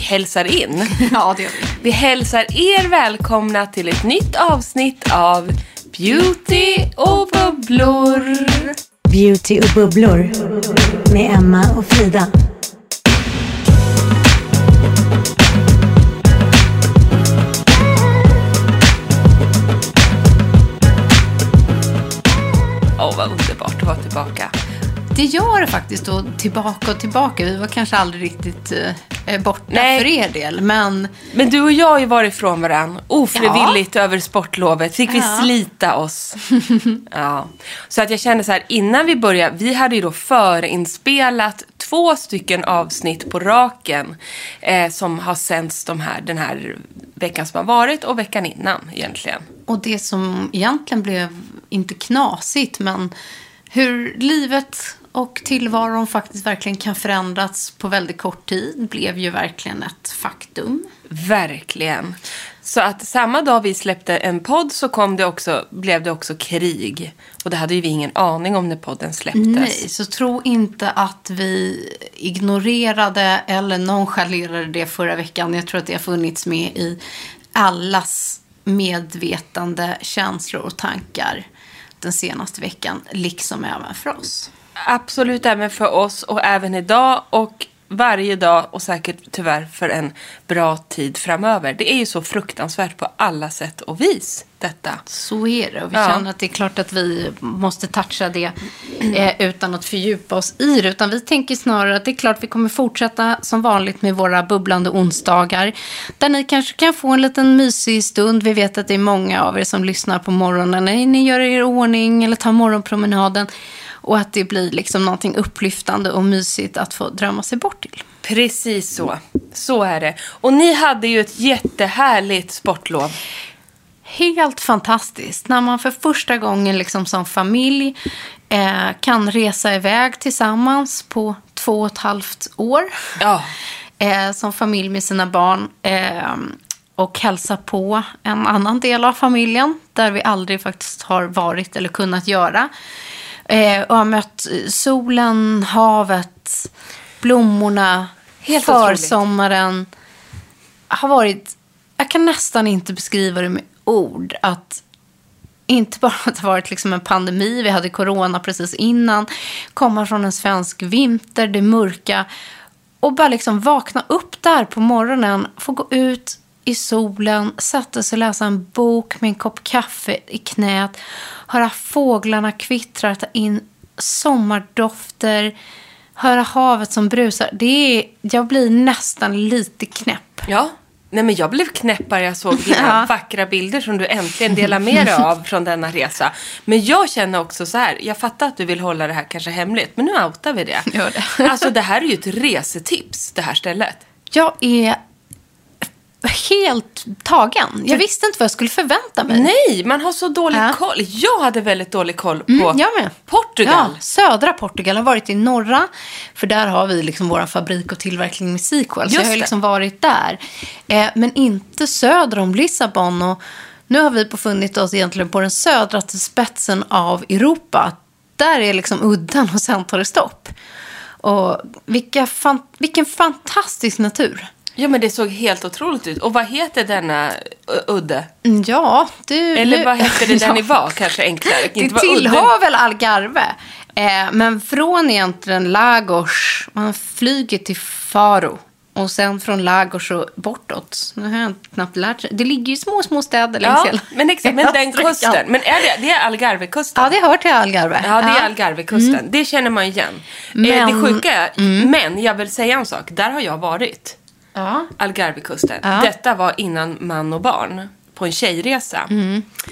hälsar in. Ja, det gör vi. Vi hälsar er välkomna till ett nytt avsnitt av Beauty och bubblor. Beauty och bubblor med Emma och Frida. Åh, vad underbart att vara tillbaka. Det gör det faktiskt då, tillbaka och tillbaka. Vi var kanske aldrig riktigt eh, borta Nej. för er del, men Men du och jag har ju varit ifrån varandra ofrivilligt över sportlovet. Fick vi Ja. slita oss. ja. Så att jag kände så här, innan vi började, vi hade ju då förinspelat två stycken avsnitt på raken eh, som har sänds de här, den här veckan som har varit och veckan innan egentligen. Och det som egentligen blev, inte knasigt, men hur livet och tillvaron faktiskt verkligen kan förändras på väldigt kort tid blev ju verkligen ett faktum. Verkligen. Så att samma dag vi släppte en podd så kom det också, blev det också krig. Och det hade ju vi ingen aning om när podden släpptes. Nej, så tro inte att vi ignorerade eller nonchalerade det förra veckan. Jag tror att det har funnits med i allas medvetande känslor och tankar den senaste veckan, liksom även för oss. Absolut även för oss och även idag och varje dag och säkert tyvärr för en bra tid framöver. Det är ju så fruktansvärt på alla sätt och vis detta. Så är det. Och vi Ja. känner att det är klart att vi måste toucha det eh, utan att fördjupa oss i det. Utan vi tänker snarare att det är klart att vi kommer fortsätta som vanligt med våra bubblande onsdagar. Där ni kanske kan få en liten mysig stund. Vi vet att det är många av er som lyssnar på morgonen när ni gör er i ordning eller tar morgonpromenaden. Och att det blir liksom någonting upplyftande och mysigt att få drömma sig bort till. Precis så. Så är det. Och ni hade ju ett jättehärligt sportlov. Helt fantastiskt. När man för första gången liksom som familj eh, kan resa iväg tillsammans på två och ett halvt år. Ja. Eh, som familj med sina barn. Eh, och hälsa på en annan del av familjen. Där vi aldrig faktiskt har varit eller kunnat göra. Eh, och har mött solen, havet, blommorna, Helt otroligt. försommaren. Har varit, jag kan nästan inte beskriva det med ord. Att inte bara att det varit liksom en pandemi, vi hade corona precis innan, komma från en svensk vinter, det mörka och bara liksom vakna upp där på morgonen, få gå ut i solen, sätta sig och läsa en bok med en kopp kaffe i knät, höra fåglarna kvittra, ta in sommardofter, höra havet som brusar. Det är, jag blir nästan lite knäpp. Ja. Nej men jag blev knäppare jag såg dina Ja. vackra bilder som du äntligen delar med dig av från denna resa. Men jag känner också så här, jag fattar att du vill hålla det här kanske hemligt, men nu outar vi det. Gör det. Alltså det här är ju ett resetips, det här stället. Jag är helt tagen. Jag visste inte vad jag skulle förvänta mig. Nej, man har så dålig Ja. koll. Jag hade väldigt dålig koll på Mm, jag med. Portugal. Ja, södra Portugal. Jag har varit i norra, för där har vi liksom vår fabrik och tillverkning med Sequel. Så jag har liksom varit där. Eh, men inte söder om Lissabon. Och nu har vi befunnit oss egentligen på den södra spetsen av Europa. Där är liksom udden och sen tar det stopp. Och vilka fan, vilken fantastisk natur. Ja, men det såg helt otroligt ut. Och vad heter denna udde? Mm, Ja, du... Eller nu- vad hette det Ja. ni var? Kanske enklare. Det Inte tillhör väl Algarve. Eh, men från egentligen Lagos, man flyger till Faro. Och sen från Lagos och bortåt. Nu har jag knappt lärt sig. Det ligger ju små, små städer längs Ja, hela men exakt. Men den kusten. Men är det, det är Algarvekusten? Ja, det hör till Algarve. Ja, det är Algarvekusten. Det känner man igen. Eh, Men- Mm. det sjuka är, men jag vill säga en sak. Där har jag varit. Ja. Algarvekusten. Ja. Detta var innan man och barn. På en tjejresa.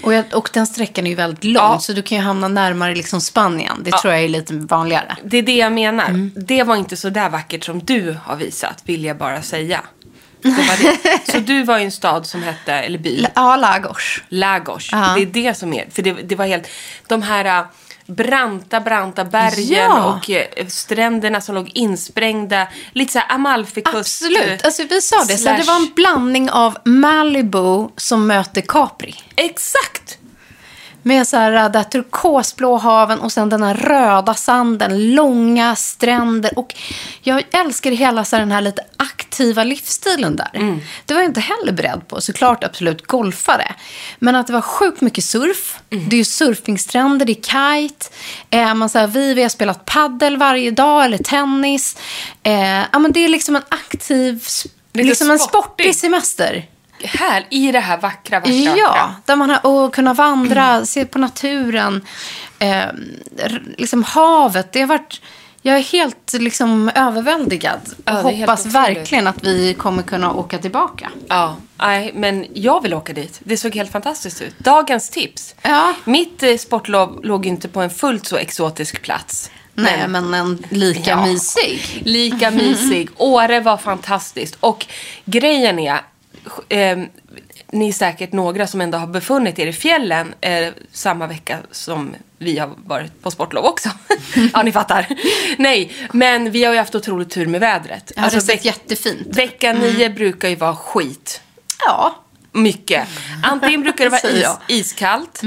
Och, jag, och den sträckan är ju väldigt lång, Ja. så du kan ju hamna närmare liksom Spanien. Det tror jag är lite vanligare. Det är det jag menar. Mm. Det var inte så där vackert som du har visat, vill jag bara säga. Så du var i en stad som hette, eller by, Ja, Lagos. Lagos. Ja. Det är det som är, för det, det var helt, de här äh, branta, branta bergen Ja. och äh, stränderna som låg insprängda. Lite så här Amalfikust. Absolut. Alltså, vi sa det, så här, det slash- var en blandning av Malibu som möter Capri. Exakt! Med så här, det här turkosblå haven och sen den här röda sanden, långa stränder. Och jag älskar hela så här, den här lite aktiva livsstilen där. Mm. Det var jag inte heller beredd på. Såklart absolut golfare. Men att det var sjukt mycket surf. Mm. Det är ju surfingstränder, det är kite. Eh, man, här, vi, vi har spelat paddel varje dag eller tennis. Eh, ja, men det är liksom en aktiv, Lite liksom en sportig. semester. Här, i det här vackra, vackra, Ja, vackra. där man har och kunna vandra, se på naturen, eh, liksom havet. Det har varit, jag är helt liksom överväldigad och hoppas verkligen att vi kommer kunna åka tillbaka. Ja, nej, men jag vill åka dit. Det såg helt fantastiskt ut. Dagens tips. Ja. Mitt eh, sportlov låg inte på en fullt så exotisk plats. Nej, men en lika Ja. mysig. Lika mysig. Åre var fantastiskt. Och grejen är, eh, ni är säkert några som ändå har befunnit er i fjällen eh, samma vecka som vi har varit på sportlov också. ja, ni fattar. Nej, men vi har ju haft otroligt tur med vädret. Ja, det har sett veck- jättefint. Vecka nio brukar ju vara skit. Ja. Mycket. Antingen brukar det vara is, iskallt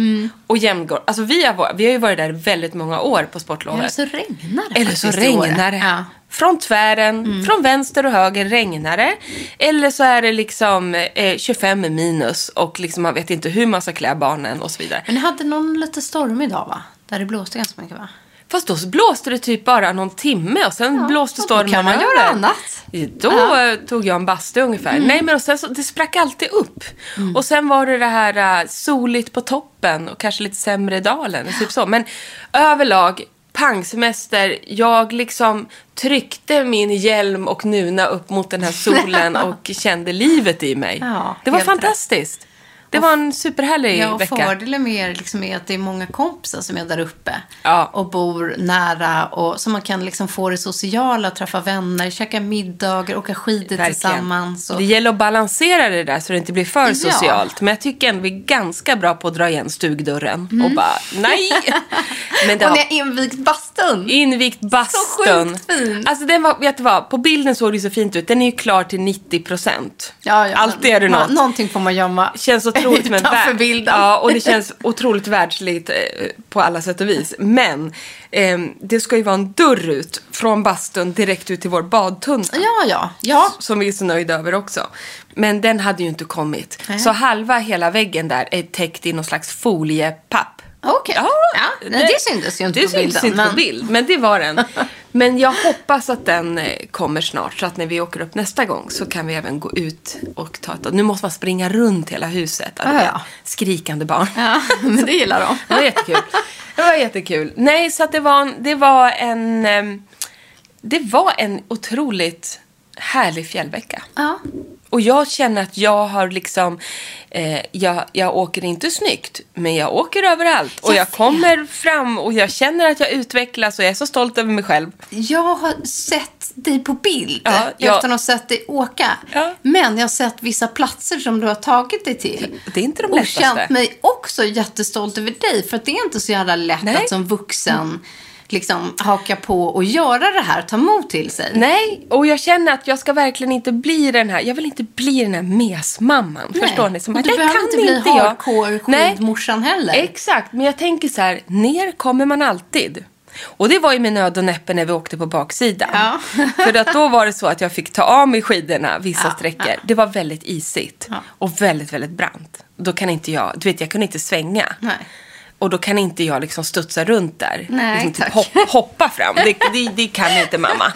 och jämngård. Alltså vi har, vi har ju varit där väldigt många år på sportlovet. Eller så regnar det Eller så regnar det. Ja. Från tvären, från vänster och höger regnar det. Eller så är det liksom eh, 25 minus och liksom man vet inte hur man ska klä barnen och så vidare. Men ni hade någon lite storm idag, va? Där det blåste ganska mycket, va? Fast då blåste det typ bara någon timme och sen blåste och då stormen kan man över. göra annat. Då eh, tog jag en bastu ungefär. Nej men och sen så, det sprack alltid upp. Och sen var det det här uh, soligt på toppen och kanske lite sämre i dalen. Typ så. Men överlag, pangsemester. Jag liksom tryckte min hjälm och nuna upp mot den här solen och kände livet i mig. Ja, det var helt rätt. Det var en superhärlig Ja, och vecka. fördelen med er liksom är att det är många kompisar som är där uppe. Ja. Och bor nära. Och, så man kan liksom få det sociala, träffa vänner, käka middagar, åka skidor tillsammans. Och... Det gäller att balansera det där så det inte blir för Ja. socialt. Men jag tycker ändå vi är ganska bra på att dra igen stugdörren och bara nej. Men det Och har ni har invigt bastun. invigt bastun. sjukt fin. Alltså den var, vet du vad, på bilden såg det så fint ut. Den är ju klar till 90 procent. Ja, ja, Alltid är det något. Någonting får man gömma. Känns otroligt men Utanför vär- bilden. Ja, och det känns otroligt världsligt eh, på alla sätt och vis. Men ehm, det ska ju vara en dörr ut från bastun direkt ut till vår badtunna. Ja, ja. Ja, Som vi är så nöjda över också. Men den hade ju inte kommit. Nej. Så halva hela väggen där är täckt i någon slags foliepapp. okej. Ja, Ja, nej, det syntes ju inte det på bilden. syns inte men... på bild, men det var den. Men jag hoppas att den eh, kommer snart, så att när vi åker upp nästa gång så kan vi även gå ut och ta ett... Nu måste man springa runt hela huset. Ja, ja. Skrikande barn. Ja, men det gillar de. Det var jättekul. Det var jättekul. Nej, så att det var. Det var en, ehm, det var en otroligt härlig fjällvecka. Ja. Och jag känner att jag har liksom Eh, jag, jag åker inte snyggt, men jag åker överallt. Och Jag kommer fram och jag känner att jag utvecklas och jag är så stolt över mig själv. Jag har sett dig på bild Ja, jag- utan att ha sett dig åka. Ja. Men jag har sett vissa platser som du har tagit dig till. Det är inte de och lättaste. känt mig också jättestolt över dig. För att det är inte så jävla lätt Nej. att som vuxen liksom haka på och göra det här, ta mod till sig. Nej, och jag känner att jag ska verkligen inte bli den här, jag vill inte bli den här mesmamman. Nej. Förstår ni? Som och att, du "Det behöver kan inte bli jag." hardcore skidmorsan heller. Exakt, men jag tänker så här, ner kommer man alltid. Och det var ju med nöd och näppe när vi åkte på baksidan. Ja. För att då var det så att jag fick ta av mig skidorna vissa Ja, sträckor. ja. Det var väldigt isigt och väldigt, väldigt brant. Då kan inte jag, du vet jag kunde inte svänga. Nej. Och då kan inte jag liksom studsa runt där. Nej, liksom tack. hop, hoppa fram. Det, det, det kan inte mamma.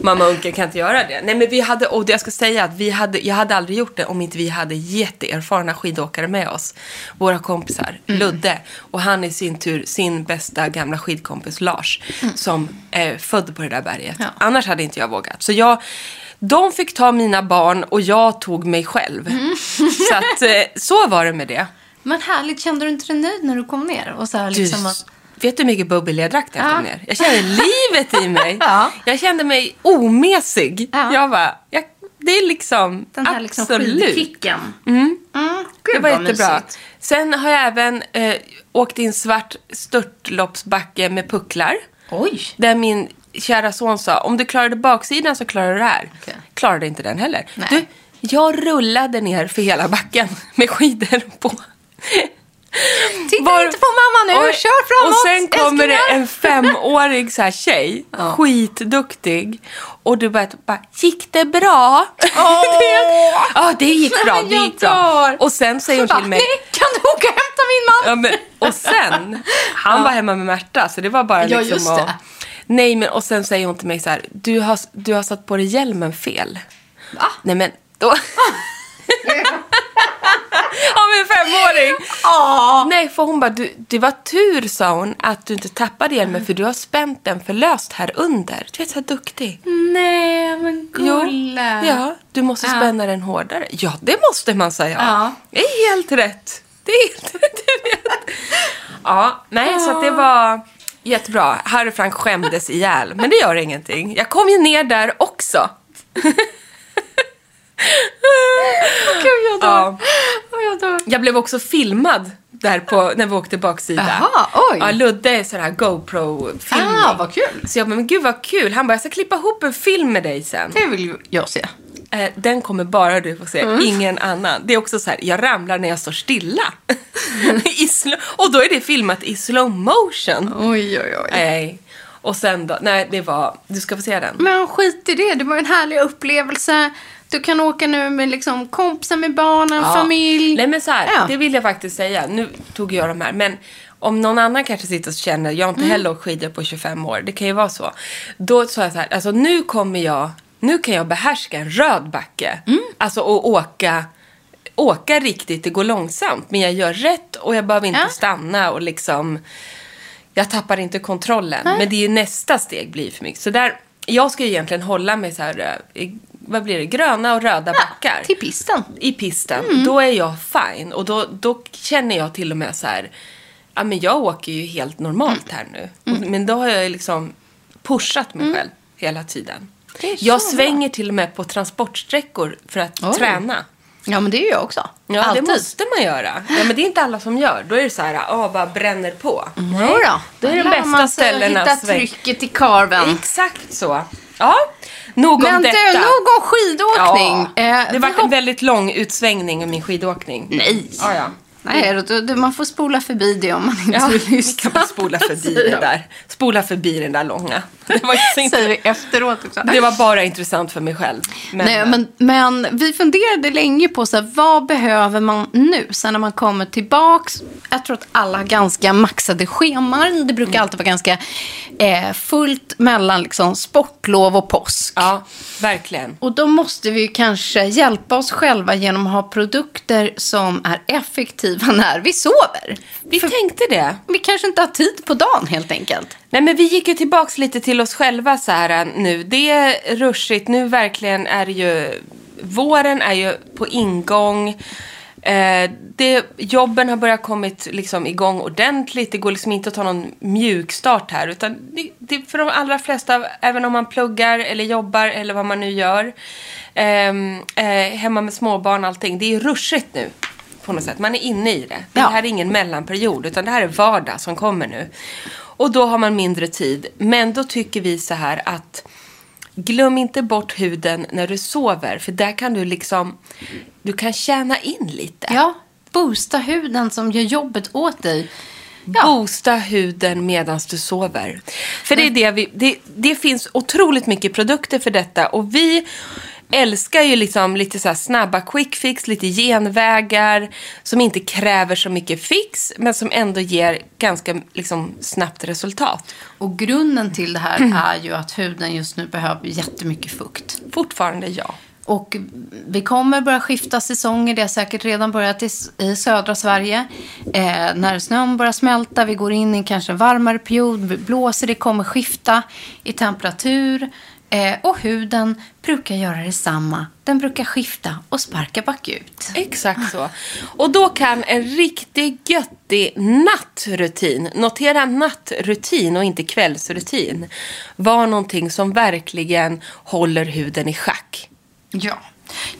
Mamma och kan inte göra det. Nej men vi hade, och jag ska säga att vi hade, jag hade aldrig gjort det om inte vi hade jätteerfarna skidåkare med oss. Våra kompisar, Mm. Ludde och han i sin tur sin bästa gamla skidkompis Lars. Som är född på det där berget. Mm. Ja. Annars hade inte jag vågat. Så jag, de fick ta mina barn och jag tog mig själv. Mm. Så att, eh, så var det med det. Men härligt, kände du inte dig nöjd när du kom ner? Och så här Du, liksom att... vet du hur mycket bubbel jag drack när jag Ja. kom ner? Jag kände livet i mig. Ja. Jag kände mig omesig. Ja. Jag bara, jag, det är liksom Den här liksom skidkicken. Mm. det Gud, var vad jättebra. mysigt. Sen har jag även eh, åkt i en svart störtloppsbacke med pucklar. Oj. Där min kära son sa, om du klarade baksidan så klarar du det här. Okej. Klarade inte den heller. Nej. Du, jag rullade ner för hela backen med skidor på. Titta Var- inte på mamma nu, och, kör framåt. Och sen kommer det älsklingar. en femårig så här tjej, skitduktig. Och du bara, bara gick det bra? Ja, det gick bra. Det gick bra. Och sen säger hon till mig, "Nej, Kan du åka och hämta min man? ja, men, och sen, han var hemma med Märta, så det var bara Ja, liksom just att- det. Nej, men och sen säger hon till mig så här, du har, du har satt på dig hjälmen fel. Va? Nej, men då... En femåring. Ja. Nej, för hon bara, du, det var tur, sa hon, att du inte tappade hjälmen för du har spänt den för löst här under. Du vet, så duktig. Nej, men gulle. ja, du måste Ja. spänna den hårdare. Ja, det måste man säga. Ja. Det är helt rätt. Det är helt rätt, du vet. Ja, nej, så att det var jättebra. Harry Frank skämdes ihjäl, men det gör ingenting. Jag kom ju ner där också. Gud, jag dör. Ja. Jag dör. Jag blev också filmad där på, när vi åkte baksida. Jaha, oj. Ja, Ludde är sån här GoPro-filmning. Ah, vad kul. Så jag bara, men gud vad kul. Han bara, jag ska klippa ihop en film med dig sen. Det vill jag se. Eh, den kommer bara du få se, Mm. ingen annan. Det är också så här, jag ramlar när jag står stilla. Sl- och då är det filmat i slow motion. Oj, oj, oj. Nej. Och sen då, nej det var, du ska få se den. Men skit i det. Det var en härlig upplevelse. Du kan åka nu med liksom kompisar med barnen, Ja. familj. Nej men så här, Ja. det vill jag faktiskt säga. Nu tog jag de här, men om någon annan kanske sitter och känner, jag har Mm. inte heller åkt skidor på 25 år, det kan ju vara så. Då sa jag så här, alltså nu kommer jag, nu kan jag behärska en röd backe. Mm. Alltså och åka, åka riktigt, det går långsamt, men jag gör rätt och jag behöver inte Ja. stanna och liksom, jag tappar inte kontrollen. Men det är ju nästa steg blir för mycket. Så där, jag ska ju egentligen hålla mig så här, eh, vad blir det, gröna och röda backar Till pisten. i pisten, då är jag fine. Och då, då känner jag till och med så här, ja men jag åker ju helt normalt här nu. Och, men då har jag liksom pushat mig själv hela tiden. Jag bra. svänger till och med på transportsträckor för att Oj. träna. Ja, men det är jag också. Ja, Alltid. det måste man göra. Ja, men det är inte alla som gör. Då är det så här, ja, bara bränner på. Nej då. Då är det lär bästa ställena Hitta trycket i karven. Exakt så. Ja, nog Men om du, detta. nog om skidåkning. Ja, Eh, det var en väldigt lång utsvängning i min skidåkning. Nej. Ja, ja. Nej, då, då, man får spola förbi det om man inte Ja, vill vi lyssna. kan spola förbi det där. Spola förbi den där långa. Det var, inte Säger vi efteråt också. det var bara intressant för mig själv. Men, Nej, men, men vi funderade länge på så här, vad behöver man nu sen när man kommer tillbaks. Jag tror att alla har ganska maxade scheman. Det brukar Mm. alltid vara ganska eh, fullt mellan liksom, sportlov och påsk. Ja, verkligen. Och då måste vi kanske hjälpa oss själva genom att ha produkter som är effektiva när vi sover. Vi tänkte det. Vi kanske inte har tid på dagen helt enkelt. Nej, men vi gick ju tillbaks lite till oss själva så här äh, nu. Det är rushigt. Nu verkligen är det ju... Våren är ju på ingång. Eh, det, jobben har börjat kommit liksom igång ordentligt. Det går liksom inte att ta någon mjukstart här. Utan det, det, för de allra flesta, även om man pluggar eller jobbar eller vad man nu gör. ehm, eh, hemma med småbarn och allting. Det är ruschigt nu. På något sätt. Man är inne i det. Det här är ingen mellanperiod. Utan det här är vardag som kommer nu. Och då har man mindre tid. Men då tycker vi så här att Glöm inte bort huden när du sover. För där kan du liksom... Du kan tjäna in lite. Ja, boosta huden som gör jobbet åt dig. Ja. Boosta huden medan du sover. För det är det vi... Det, det finns otroligt mycket produkter för detta. Och vi älskar ju liksom lite så snabba quick fix, lite genvägar som inte kräver så mycket fix men som ändå ger ganska liksom, snabbt resultat. Och grunden till det här är ju att huden just nu behöver jättemycket fukt. Fortfarande ja. Och vi kommer börja skifta säsonger. Det har säkert redan börjat i, i södra Sverige. Eh, när snön börjar smälta, vi går in i kanske en varmare period. Blåser, det kommer skifta i temperatur. Eh, och huden brukar göra detsamma. Den brukar skifta och sparka bakut. Exakt så. Och då kan en riktigt göttig nattrutin, notera nattrutin och inte kvällsrutin, vara någonting som verkligen håller huden i schack. Ja.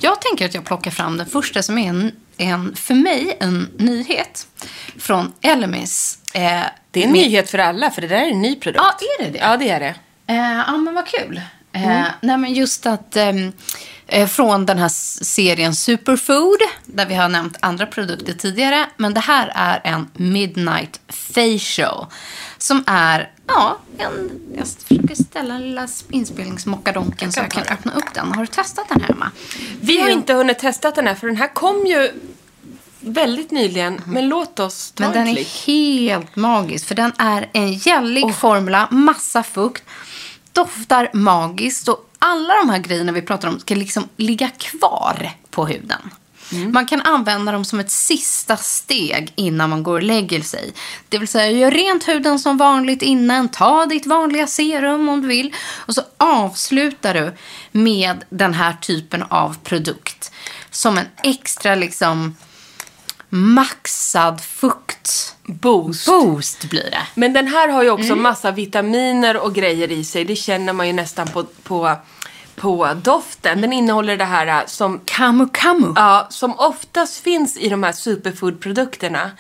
Jag tänker att jag plockar fram den första som är en, en för mig en nyhet. Från Elemis. Eh, Det är en med- nyhet för alla, för det där är en ny produkt. Ja, är det det? Ja, det är det. Eh, ja, men vad kul. Eh, nej, men just att ehm, eh, från den här serien Superfood, där vi har nämnt andra produkter tidigare. Men det här är en Midnight Facial. Som är, ja, en... Jag försöker ställa den lilla inspelningsmockadonken så jag kan öppna upp den. Har du testat den här, Emma? Vi har inte hunnit testa den här, för den här kom ju väldigt nyligen. Men låt oss ta Men den en är klick. helt magisk. För den är en gällig formula, massa fukt, doftar magiskt. Och alla de här grejerna vi pratar om ska liksom ligga kvar på huden. Man kan använda dem som ett sista steg innan man går och lägger sig. Det vill säga, gör rent huden som vanligt innan. Ta ditt vanliga serum om du vill. Och så avslutar du med den här typen av produkt. Som en extra liksom maxad fukt. Boost. Boost blir det. Men den här har ju också massa vitaminer och grejer i sig. Det känner man ju nästan på, på, på doften. Den innehåller det här äh, som Kamu kamu. Ja, som oftast finns i de här superfood-produkterna.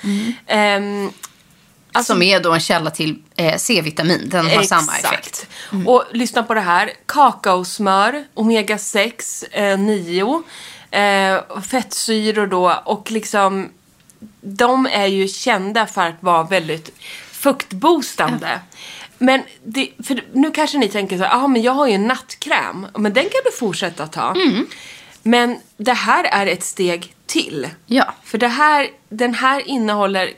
Ehm, alltså, som är då en källa till eh, C-vitamin. Den har samma effekt. Och lyssna på det här. Kakaosmör, omega 6, eh, 9, eh, fettsyror då och liksom de är ju kända för att vara väldigt fuktboostande. Men det, för nu kanske ni tänker så här, ah, men jag har ju en nattkräm. Men den kan du fortsätta ta. Mm. Men det här är ett steg till. Ja. För det här, den här innehåller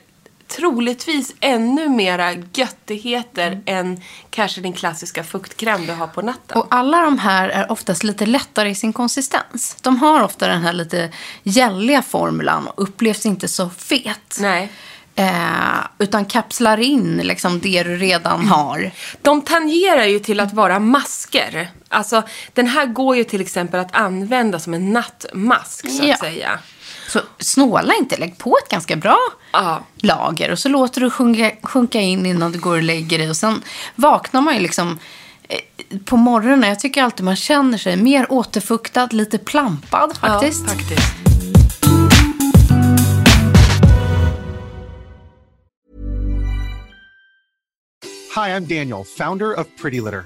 troligtvis ännu mera göttigheter Mm. än kanske din klassiska fuktkräm du har på natten. Och alla de här är oftast lite lättare i sin konsistens. De har ofta den här lite gälliga formulan och upplevs inte så fet. Nej. Eh, utan kapslar in liksom det du redan har. De tangerar ju till att vara masker. Alltså, den här går ju till exempel att använda som en nattmask, så att Ja. säga. Så snåla inte, lägg på ett ganska bra Ja. lager och så låter du sjunka, sjunka in innan du går och lägger dig. Och sen vaknar man ju liksom eh, på morgonen. Jag tycker alltid man känner sig mer återfuktad, lite plampad faktiskt. Ja, faktiskt. Hi, I'm Daniel, founder of Pretty Litter.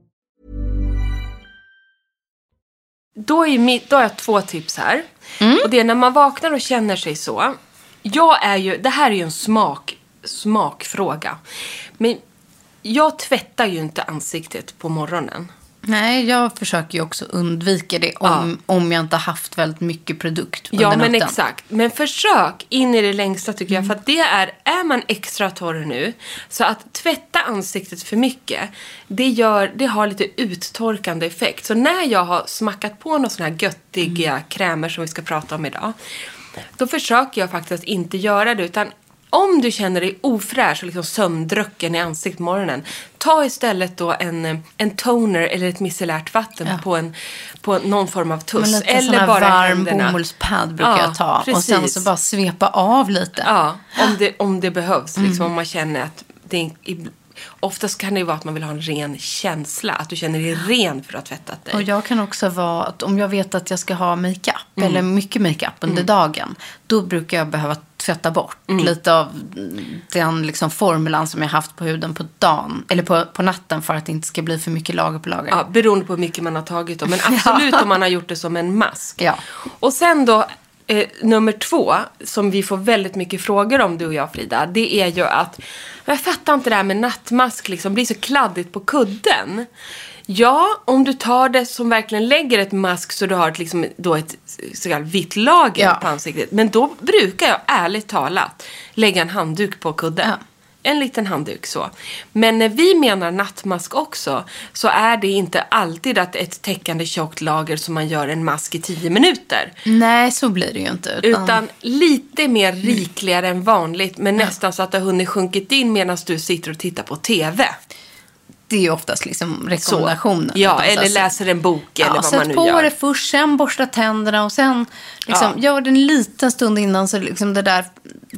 Då, är mi- då har jag två tips här. Och det är när man vaknar och känner sig så. Jag är ju, det här är ju en smak, smakfråga. Men jag tvättar ju inte ansiktet på morgonen. Nej, jag försöker ju också undvika det om, om jag inte har haft väldigt mycket produkt under Ja, men natten. exakt. Men försök in i det längsta tycker Mm. jag. För att det är, är man extra torr nu, så att tvätta ansiktet för mycket, det, gör, det har lite uttorkande effekt. Så när jag har smackat på några sådana här göttiga Mm. krämer som vi ska prata om idag, då försöker jag faktiskt inte göra det. Utan om du känner dig ofräsch och liksom sömndrucken i ansiktet på morgonen, ta istället då en, en toner eller ett micellärt vatten på, en, på någon form av tuss. Eller bara varm händerna. bomullspad brukar Ja, jag ta. Och sen precis. så bara svepa av lite. Ja, om det, om det behövs. Mm. Liksom, om man känner att det Oftast kan det ju vara att man vill ha en ren känsla. Att du känner dig ren för att ha tvättat dig. Och jag kan också vara att om jag vet att jag ska ha makeup Mm. eller mycket makeup under dagen. Då brukar jag behöva tvätta bort lite av den liksom formulan som jag haft på huden på dagen. Eller på, på natten för att det inte ska bli för mycket lager på lager. Ja, beroende på hur mycket man har tagit då. Men absolut om man har gjort det som en mask. Ja. Och sen då, eh, nummer två, som vi får väldigt mycket frågor om du och jag Frida. Det är ju att, jag fattar inte det här med nattmask liksom, blir så kladdigt på kudden. Ja, om du tar det som verkligen lägger ett mask så du har ett, liksom, då ett så kallat vitt lager Ja. på ansiktet. Men då brukar jag ärligt talat lägga en handduk på kudden. Ja. En liten handduk så. Men när vi menar nattmask också så är det inte alltid att ett täckande tjockt lager som man gör en mask i tio minuter. Nej, så blir det ju inte. Utan, Utan lite mer rikligare än vanligt men nästan så att det har hunnit sjunkit in medan du sitter och tittar på TV. Det är ju oftast liksom Så. rekommendationen. Ja, Utan så eller läser en bok eller Ja, vad sätt man nu på gör. det först, sen borsta tänderna och sen liksom, Ja. gör det en liten stund innan så liksom det där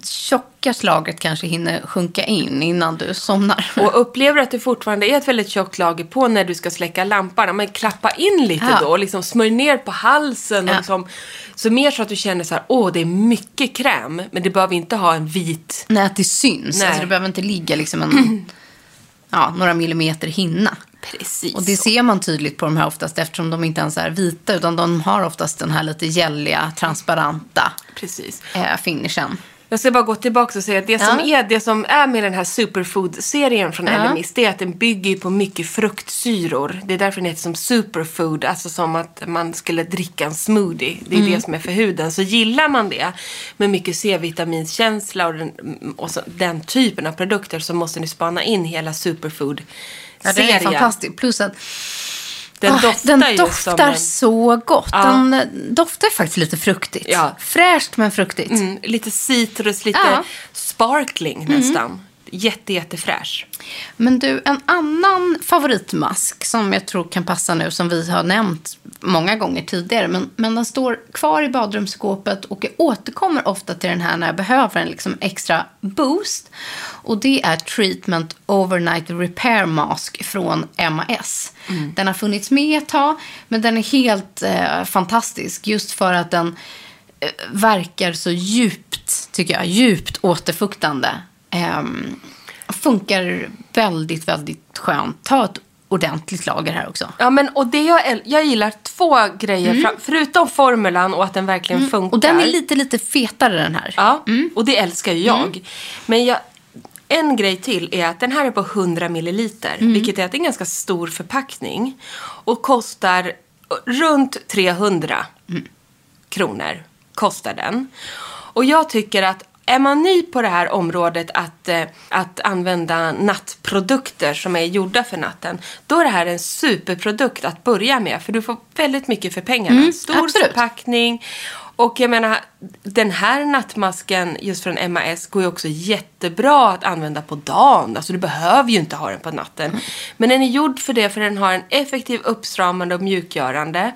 tjocka slaget kanske hinner sjunka in innan du somnar. Och upplever att det fortfarande är ett väldigt tjockt lager på när du ska släcka lampan, men klappa in lite Ja. då och liksom smörj ner på halsen. Och Ja. liksom, så mer så att du känner så här, åh det är mycket kräm, men det behöver inte ha en vit Nej, att det syns. Nej. Alltså, det behöver inte ligga liksom en, ja, några millimeter hinna. Precis. Och det ser man tydligt på de här oftast eftersom de inte ens är vita utan de har oftast den här lite gälliga, transparenta Precis. eh, finishen. Jag ska bara gå tillbaka och säga att det, som, Ja. är, det som är med den här superfood-serien från Ja. LMIS, det är att den bygger på mycket fruktsyror. Det är därför den heter som superfood, alltså som att man skulle dricka en smoothie. Det är Mm. det som är för huden. Så gillar man det med mycket C-vitaminskänsla och, den, och så, den typen av produkter så måste ni spana in hela Ja, superfood-serien. den är fantastisk. Plus att Den Ah, doftar den doftar en, så gott. Ja. Den eh, doftar faktiskt lite fruktigt. Ja. Fräscht men fruktigt. mm, lite citrus, lite Ja. sparkling nästan. Jätte, jättefräsch. Men du, en annan favoritmask som jag tror kan passa nu, som vi har nämnt många gånger tidigare, men, men den står kvar i badrumsskåpet och jag återkommer ofta till den här när jag behöver en liksom extra boost. Och det är Treatment Overnight Repair Mask från MAS. Den har funnits med ett tag, men den är helt eh, fantastisk just för att den eh, verkar så djupt, tycker jag, djupt återfuktande. Ehm, funkar väldigt, väldigt skönt. Ta ett ordentligt lager här också. Ja, men och det jag, jag gillar två grejer, fra- förutom formulan och att den verkligen funkar. Mm. Och den är lite, lite fetare den här. Ja, och det älskar ju jag. Men jag, en grej till är att den här är på 100 milliliter, vilket är att det är en ganska stor förpackning. Och kostar runt 300 kronor, kostar den. Och jag tycker att är man ny på det här området att, eh, att använda nattprodukter som är gjorda för natten, då är det här en superprodukt att börja med. För du får väldigt mycket för pengarna. Stor absolut. förpackning. Och jag menar, den här nattmasken just från MAS går ju också jättebra att använda på dagen. Alltså du behöver ju inte ha den på natten. Men den är gjord för det, för den har en effektiv uppstramande och mjukgörande.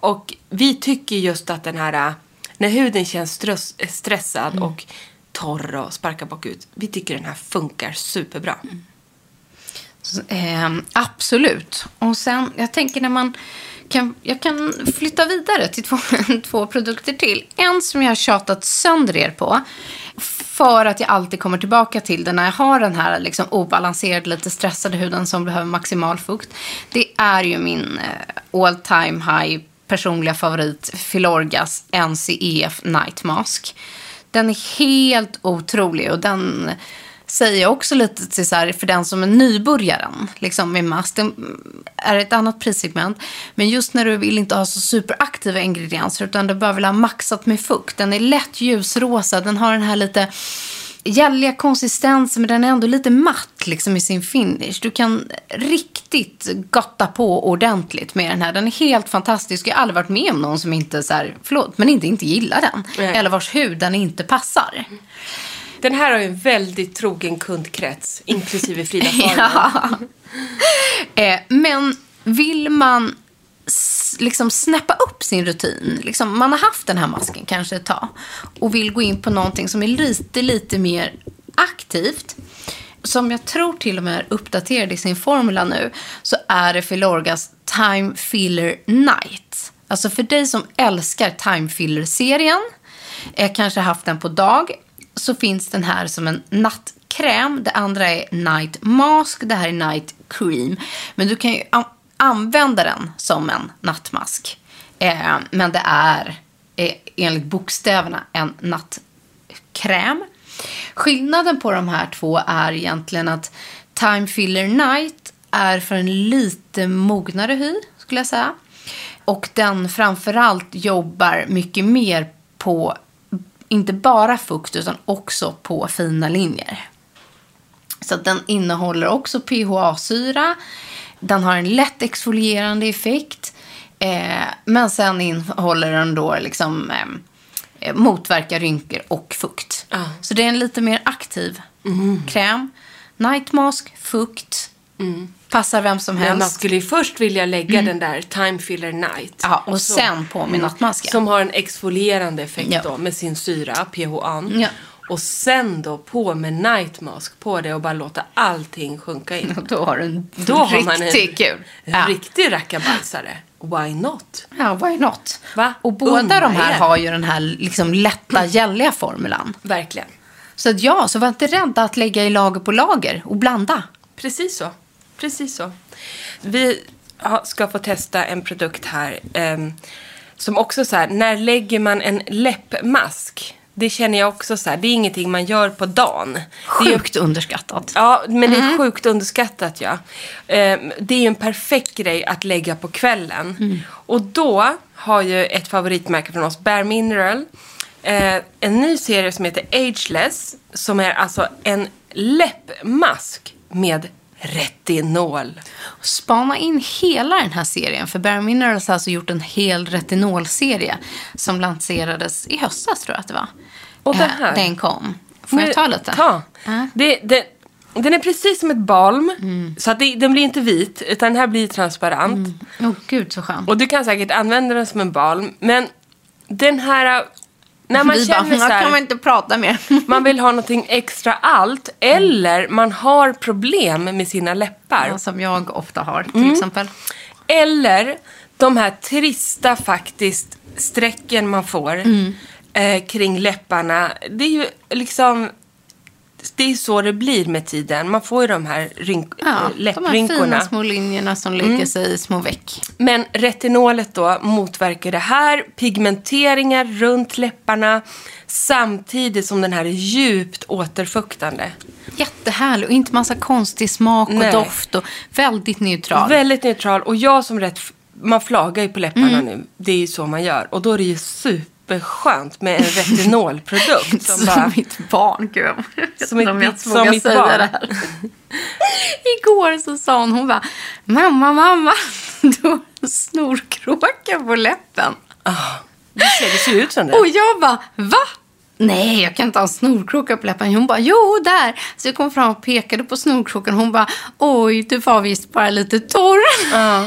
Och vi tycker just att den här, när huden känns stress, stressad och torr och sparkar bakut. Vi tycker den här funkar superbra. Eh, absolut. Och sen, jag tänker när man kan, jag kan flytta vidare till två, två produkter till. En som jag har tjatat sönder er på. För att jag alltid kommer tillbaka till det när jag har den här liksom obalanserade, lite stressade huden som behöver maximal fukt. Det är ju min eh, all time high personliga favorit Filorgas NCEF Night Mask. Den är helt otrolig och den säger jag också lite till så här, för den som är nybörjaren liksom med mask. Det är ett annat prissegment. Men just när du vill inte ha så superaktiva ingredienser utan du bara vill ha maxat med fukt. Den är lätt ljusrosa. Den har den här lite gälliga konsistensen men den är ändå lite matt liksom i sin finish. Du kan riktigt gotta på ordentligt med den här. Den är helt fantastisk. Jag har aldrig varit med om någon som inte, så här, förlåt, men inte, inte gillar den. Nej. Eller vars hud den inte passar. Den här har ju en väldigt trogen kundkrets, inklusive Frida. Ja. Eh, men vill man liksom snäppa upp sin rutin, liksom, man har haft den här masken kanske ett tag och vill gå in på någonting som är lite, lite mer aktivt, som jag tror till och med är uppdaterad i sin formula nu, så är det Filorgas Time Filler Night. Alltså för dig som älskar Time Filler-serien, eh, kanske haft den på dag, så finns den här som en nattkräm. Det andra är night mask, det här är night cream. Men du kan ju använda den som en nattmask. Eh, men det är eh, enligt bokstäverna en nattkräm. Skillnaden på de här två är egentligen att Time Filler Night är för en lite mognare hy, skulle jag säga. Och den framförallt jobbar mycket mer på inte bara fukt utan också på fina linjer. Så att den innehåller också PHA-syra. Den har en lätt exfolierande effekt. Eh, men sen innehåller den då liksom eh, motverkar rynkor och fukt. Ja. Så det är en lite mer aktiv kräm. Night mask, fukt. Passar vem som Men man helst. skulle ju först vilja lägga den där Time Filler Night. Ja, och Så- sen på med nattmasken. Som har en exfolierande effekt Ja. då med sin syra, PHA. Ja. Och sen då på med Night Mask på det och bara låta allting sjunka in. Då har du en Då har man en kul. Ja. riktig rackabajsare. Why not? Ja, why not? Va? Och båda Unna de här er. har ju den här liksom lätta, gälliga formulan. Verkligen. Så att ja, så var inte rädda att lägga i lager på lager och blanda. Precis så. Precis så. Vi ska få testa en produkt här. ehm, som också så här, när lägger man en läppmask? Det känner jag också så här, det är ingenting man gör på dagen. Är ju- Sjukt underskattat. Ja, men det är sjukt underskattat ja. Ehm, det är ju en perfekt grej att lägga på kvällen. Och då har ju ett favoritmärke från oss, Bare Mineral, eh, en ny serie som heter Ageless. Som är alltså en läppmask med retinol. Spana in hela den här serien. För Bare Minerals har alltså gjort en hel retinolserie som lanserades i höstas tror jag att det var. Och den Eh, här? Den kom. Får jag ta lite? Ta. Ja. Det, det, den är precis som ett balm. Mm. Så att det, den blir inte vit, utan den här blir transparent. Åh gud så skönt. Och du kan säkert använda den som en balm. Men den här... När man Vi känner bara, så "Nu här, kan man inte prata mer. man vill ha någonting extra allt. Eller man har problem med sina läppar. Ja, som jag ofta har till Mm. exempel. Eller de här trista faktiskt strecken man får Mm. Eh, kring läpparna. Det är ju liksom... Det är så det blir med tiden. Man får ju de här rynk- Ja, de här läpprynkorna. fina små linjerna som leker Mm. sig i små veck. Men retinolet då motverkar det här, pigmenteringar runt läpparna samtidigt som den här är djupt återfuktande. Jättehärlig och inte massa konstig smak och Nej. doft och väldigt neutral. Väldigt neutral och jag som rätt, man flagar ju på läpparna Mm. nu, det är ju så man gör. Och då är det ju superskönt med en retinolprodukt som som bara... mitt barn, gud. Som ett Om jag vågar säga barn. det här. Igår så sa hon, hon bara, mamma, mamma, du har en snorkråka på läppen. Ah. Du ser, det ser ut som det. Och jag bara, va? Nej, jag kan inte ha en snorkråka på läppen. Hon bara, jo, där. Så jag kom fram och pekade på snorkråkan. Hon bara, oj, du var visst bara lite torr. Ja.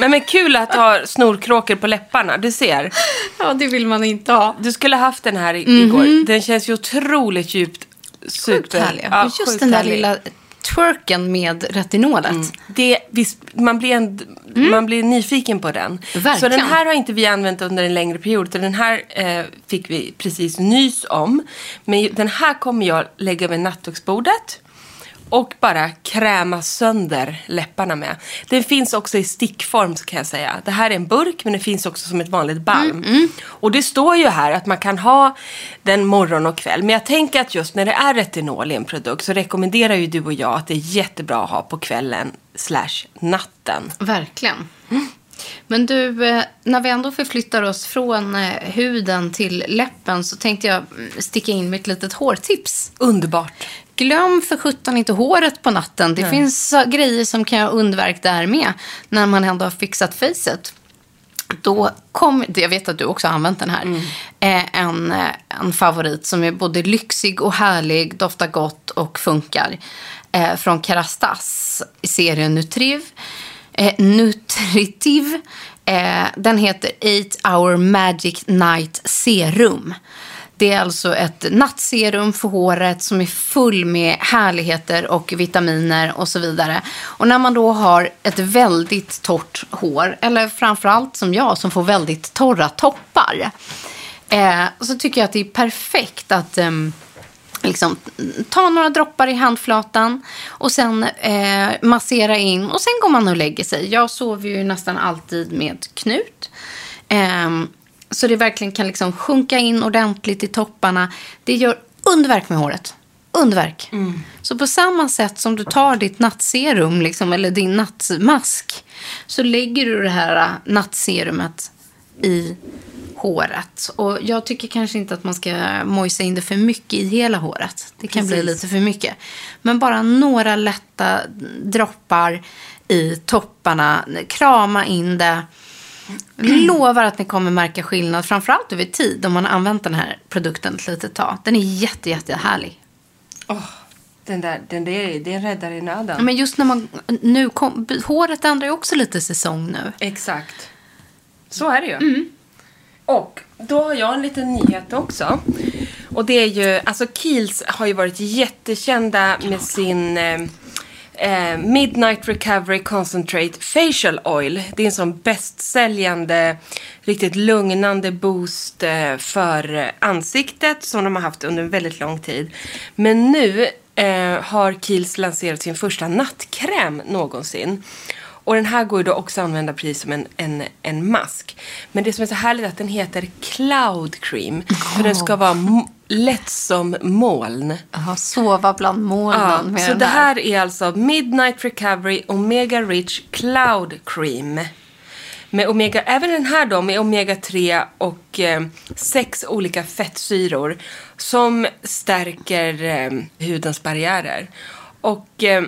Men, men kul att ha snorkråkor på läpparna. Du ser. Ja, det vill man inte ha. Du skulle haft den här i- igår. Den känns ju otroligt djupt. Sjukt härlig. Ja, och just sjukt den där härlig. lilla twerken med retinolet. Det, visst, man, blir en, man blir nyfiken på den. Så Verkligen. den här har inte vi använt under en längre period. utan Den här eh, fick vi precis nys om. Men ju- den här kommer jag lägga över nattduksbordet. Och bara kräma sönder läpparna med. Den finns också i stickform kan jag säga. Det här är en burk men det finns också som ett vanligt balm. Och det står ju här att man kan ha den morgon och kväll. Men jag tänker att just när det är retinol i en produkt så rekommenderar ju du och jag att det är jättebra att ha på kvällen slash natten. Verkligen. Men du, eh, när vi ändå förflyttar oss från eh, huden till läppen så tänkte jag mm, sticka in med ett litet hårtips. Underbart. Glöm för sjutton inte håret på natten. Det finns så grejer som kan göra underverk där med. När man ändå har fixat facet. Då kom, jag vet att du också har använt den här. Eh, en, eh, en favorit som är både lyxig och härlig, doftar gott och funkar. Eh, från Kerastas i serien Nutriv. Nutritiv. Den heter 8 hour magic night serum. Det är alltså ett nattserum för håret som är full med härligheter och vitaminer och så vidare. Och när man då har ett väldigt torrt hår, eller framförallt som jag som får väldigt torra toppar, eh, så tycker jag att det är perfekt att eh, liksom, ta några droppar i handflatan och sen eh, massera in och sen går man och lägger sig. Jag sover ju nästan alltid med knut. Eh, så det verkligen kan liksom sjunka in ordentligt i topparna. Det gör underverk med håret. Underverk. Så på samma sätt som du tar ditt nattserum, liksom, eller din nattmask, så lägger du det här äh, nattserumet i håret. Och jag tycker kanske inte att man ska mojsa in det för mycket i hela håret. Det kan bli Precis. lite för mycket. Men bara några lätta droppar i topparna. Krama in det. Lovar att ni kommer märka skillnad, framförallt över tid, om man har använt den här produkten ett litet tag. Den är jätte, jätte härlig. Den där, den där, en räddare i nöden. Men just när man, nu kom, håret ändrar ju också lite säsong nu. Exakt. Så är det ju. Och då har jag en liten nyhet också. Och det är ju, alltså Kiehl's har ju varit jättekända med sin eh, Midnight Recovery Concentrate Facial Oil. Det är en sån bästsäljande, riktigt lugnande boost eh, för eh, ansiktet som de har haft under en väldigt lång tid. Men nu eh, har Kiehl's lanserat sin första nattkräm någonsin. Och den här går ju då också att använda precis som en, en, en mask. Men det som är så härligt är att den heter Cloud Cream. För den ska vara lätt som moln. Ja, sova bland molnen Ja, så det här. är alltså Midnight Recovery Omega Rich Cloud Cream. Med omega, även den här då med omega 3 och eh, sex olika fettsyror som stärker eh, hudens barriärer. Och eh,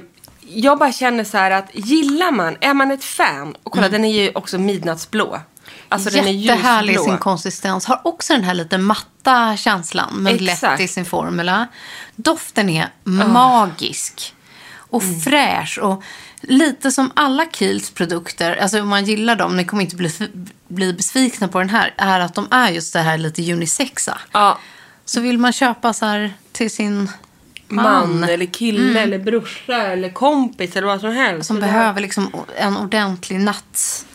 jag bara känner så här att gillar man, är man ett fan, och kolla den är ju också midnattsblå. Alltså den är Jättehärlig i sin konsistens. Har också den här lite matta känslan, men Exakt. lätt i sin formula. Doften är magisk och Mm. fräsch. Och lite som alla Kiehl's produkter, alltså om man gillar dem, ni kommer inte bli, bli besvikna på den här, är att de är just det här lite unisexa. Ja, Så vill man köpa så här till sin man, man, eller kille eller brorsa eller kompis eller vad som helst. som behöver liksom en ordentlig natt...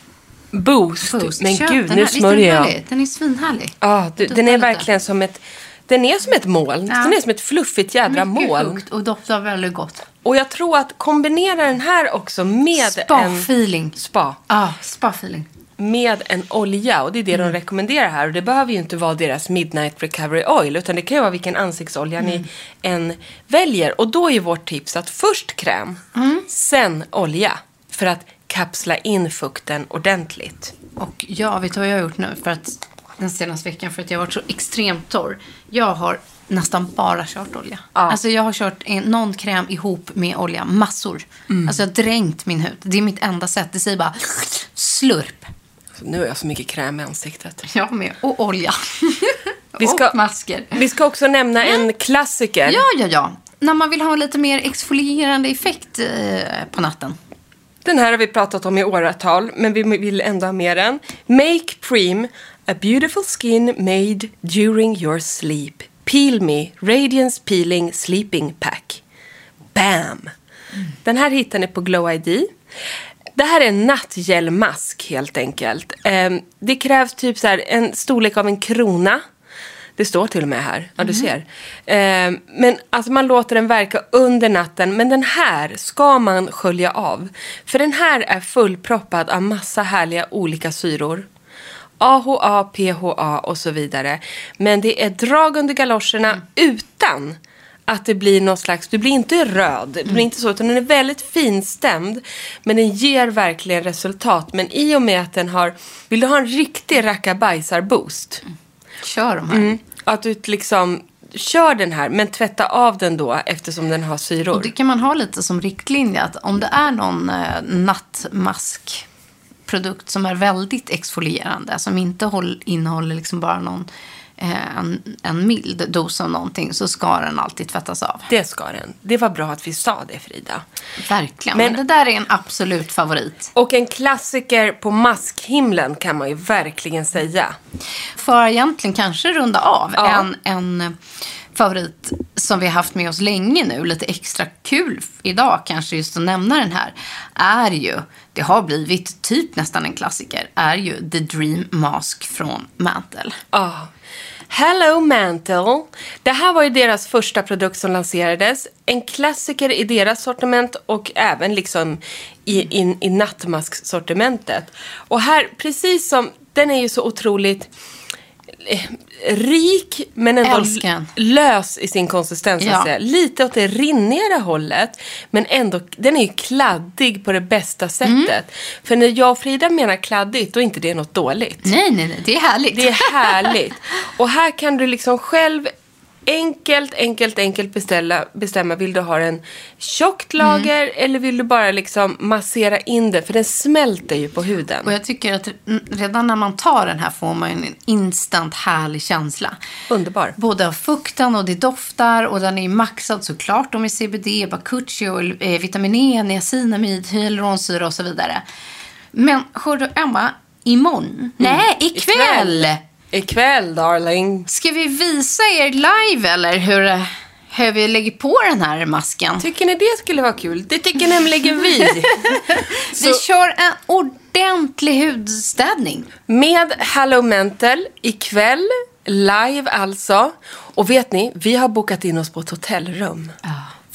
Boost. Boost. Men Köp gud, den nu här. Är smörjer den jag. härlig? Den är svinhärlig. Ja, du, den är lite. verkligen som ett... Den är som ett moln. Ja. Den är som ett fluffigt jädra Mycket moln. sjukt och doftar väldigt gott. Och jag tror att kombinera den här också med en... Spa-feeling. Spa. Ja, spa-feeling. Med en olja. Och det är det Mm. de rekommenderar här. Och det behöver ju inte vara deras Midnight Recovery Oil. Utan det kan ju vara vilken ansiktsolja Mm. ni än väljer. Och då är vårt tips att först kräm, Mm. sen olja. För att kapsla in fukten ordentligt. Och jag vet du vad jag har gjort nu för att den senaste veckan för att jag har varit så extremt torr. Jag har nästan bara kört olja. Ja. Alltså jag har kört en, någon kräm ihop med olja, massor. Mm. Alltså jag har dränkt min hud. Det är mitt enda sätt. Det säger bara slurp. Nu har jag så mycket kräm i ansiktet. Jag med. Och olja. Vi ska- Och masker. Vi ska också nämna en klassiker. Ja, ja, ja. När man vill ha lite mer exfolierande effekt eh, på natten. Den här har vi pratat om i åratal, men vi vill ändå ha med den. Make Preem, a beautiful skin made during your sleep. Peel Me, Radiance Peeling Sleeping Pack. Bam! Den här hittar ni på Glow ID. Det här är en nattgelmask helt enkelt. Ehm, det krävs typ så här en storlek av en krona. Det står till och med här. Ja, du ser. Ehm, men alltså man låter den verka under natten. Men den här ska man skölja av. För den här är fullproppad av massa härliga olika syror. AHA, PHA och så vidare. Men det är drag under galoscherna utan att det blir någon slags, du blir inte röd, det blir inte så, utan den är väldigt finstämd. Men den ger verkligen resultat. Men i och med att den har, vill du ha en riktig rackabajsar-boost? Kör de här. Mm. Att du liksom kör den här, men tvätta av den då eftersom den har syror. Och det kan man ha lite som riktlinje. Att om det är någon eh, nattmaskprodukt som är väldigt exfolierande. Som inte håll, innehåller liksom bara någon, en, en mild dos av någonting. Så ska den alltid tvättas av. Det ska den. Det var bra att vi sa det, Frida. Verkligen. Men- Men, det där är en absolut favorit. Och en klassiker på maskhimlen kan man ju verkligen säga. För egentligen kanske runda av. Ja. En, en favorit som vi har haft med oss länge nu. Lite extra kul idag kanske just att nämna den här. Är ju, det har blivit typ nästan en klassiker. Är ju The Dream Mask från Mantle. Ja. Hello Mantle. Det här var ju deras första produkt som lanserades. En klassiker i deras sortiment och även liksom i, i, i nattmasksortimentet. Och här, precis som, den är ju så otroligt rik men ändå Älskar den. lös i sin konsistens. Ja. säga. Lite åt det rinnigare hållet. Men ändå, den är ju kladdig på det bästa sättet. Mm. För när jag och Frida menar kladdigt, då är inte det något dåligt. Nej, nej, nej. Det är härligt. Det är härligt. Och här kan du liksom själv enkelt, enkelt, enkelt beställa, bestämma. Vill du ha en tjockt lager Mm. eller vill du bara liksom massera in det? För den smälter ju på huden. Och jag tycker att mm, redan när man tar den här får man en instant härlig känsla. Underbar. Både av fukten och det doftar och den är maxad såklart med CBD, bakuchi och eh, vitamin E, niacinamid, hyaluronsyra och så vidare. Men hördu Emma, imorgon? Nej, ikväll! Ikväll, darling. Ska vi visa er live eller hur, hur vi lägger på den här masken? Tycker ni det skulle vara kul? Det tycker nämligen vi. Vi kör en ordentlig hudstädning. Med Hello Mental ikväll, live alltså. Och vet ni, vi har bokat in oss på ett hotellrum.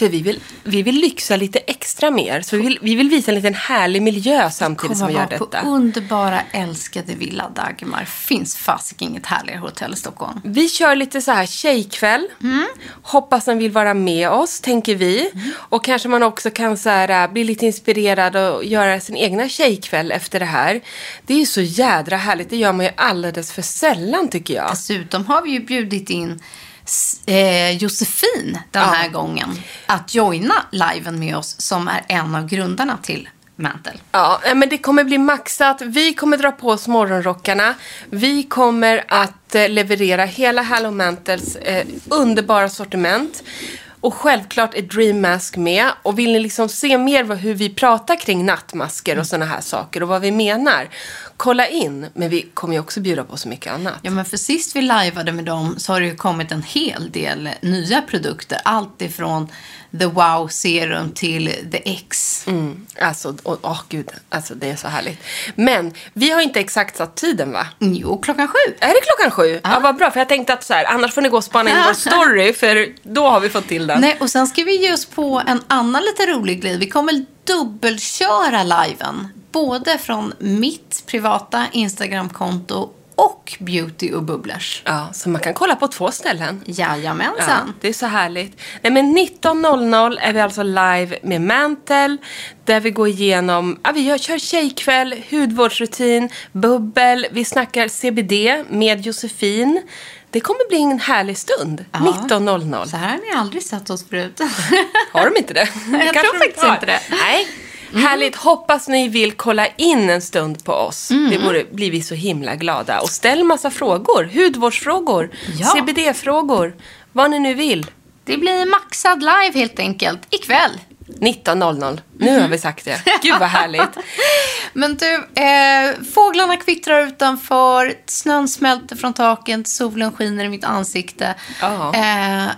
För vi vill, vi vill lyxa lite extra mer. Så vi vill, vi vill visa en liten härlig miljö samtidigt som vi gör vara på detta. underbara, älskade Villa Dagmar. Finns fasiken inget härligare hotell i Stockholm. Vi kör lite så här tjejkväll. Mm. Hoppas den vill vara med oss, tänker vi. Och kanske man också kan så här, äh, bli lite inspirerad och göra sin egna tjejkväll efter det här. Det är ju så jädra härligt. Det gör man ju alldeles för sällan, tycker jag. Dessutom har vi ju bjudit in eh, Josefin den här gången att joina liven med oss som är en av grundarna till Mantle. Ja, eh, men det kommer bli maxat. Vi kommer dra på oss morgonrockarna. Vi kommer att eh, leverera hela Hello Mantles eh, underbara sortiment. Och självklart är Dream Mask med. Och vill ni liksom se mer vad, hur vi pratar kring nattmasker och sådana här saker och vad vi menar, kolla in. Men vi kommer ju också bjuda på så mycket annat. Ja, men för sist vi lajvade med dem så har det ju kommit en hel del nya produkter. Allt ifrån The Wow Serum till The X. Mm, alltså, åh åh, gud, alltså det är så härligt. Men vi har inte exakt satt tiden va? Jo, klockan sju. Är det klockan sju? Ja, vad bra. För jag tänkte att så här, annars får ni gå och spana in vår story, för då har vi fått till den. Nej, och sen ska vi ge oss på en annan lite rolig grej. Vi kommer dubbelköra liven. Både från mitt privata Instagramkonto och Beauty och Bubblers. Ja, så man kan kolla på två ställen. Ja, Jajamensan. det är så härligt. Nej, men 19.00 är vi alltså live med Mantel. Där vi går igenom, ja, vi kör tjejkväll, hudvårdsrutin, bubbel. Vi snackar CBD med Josefin. Det kommer bli en härlig stund. 19.00. Så här har ni aldrig sett oss förut. Har de inte det? Jag Kanske tror de faktiskt har. inte det. Nej. Härligt. Hoppas ni vill kolla in en stund på oss. Mm. Det vore, blir vi så himla glada. Och ställ massa frågor. Hudvårdsfrågor, Ja. CBD-frågor, vad ni nu vill. Det blir maxad live helt enkelt ikväll. 19.00. Nu har vi sagt det. Gud vad härligt. Men du, eh, fåglarna kvittrar utanför, snön smälter från taket, solen skiner i mitt ansikte. Eh,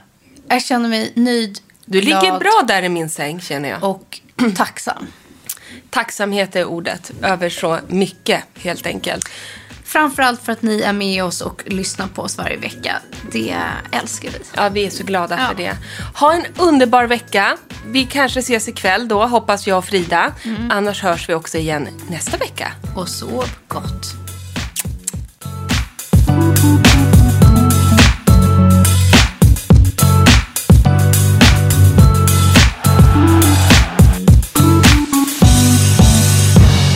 jag känner mig nöjd, Du ligger glad bra där i min säng känner jag. och tacksam. Tacksamhet är ordet över så mycket helt enkelt. Framförallt för att ni är med oss och lyssnar på oss varje vecka. Det älskar vi. Ja, vi är så glada Ja. för det. Ha en underbar vecka. Vi kanske ses ikväll då, hoppas jag och Frida. Mm. Annars hörs vi också igen nästa vecka. Och sov gott.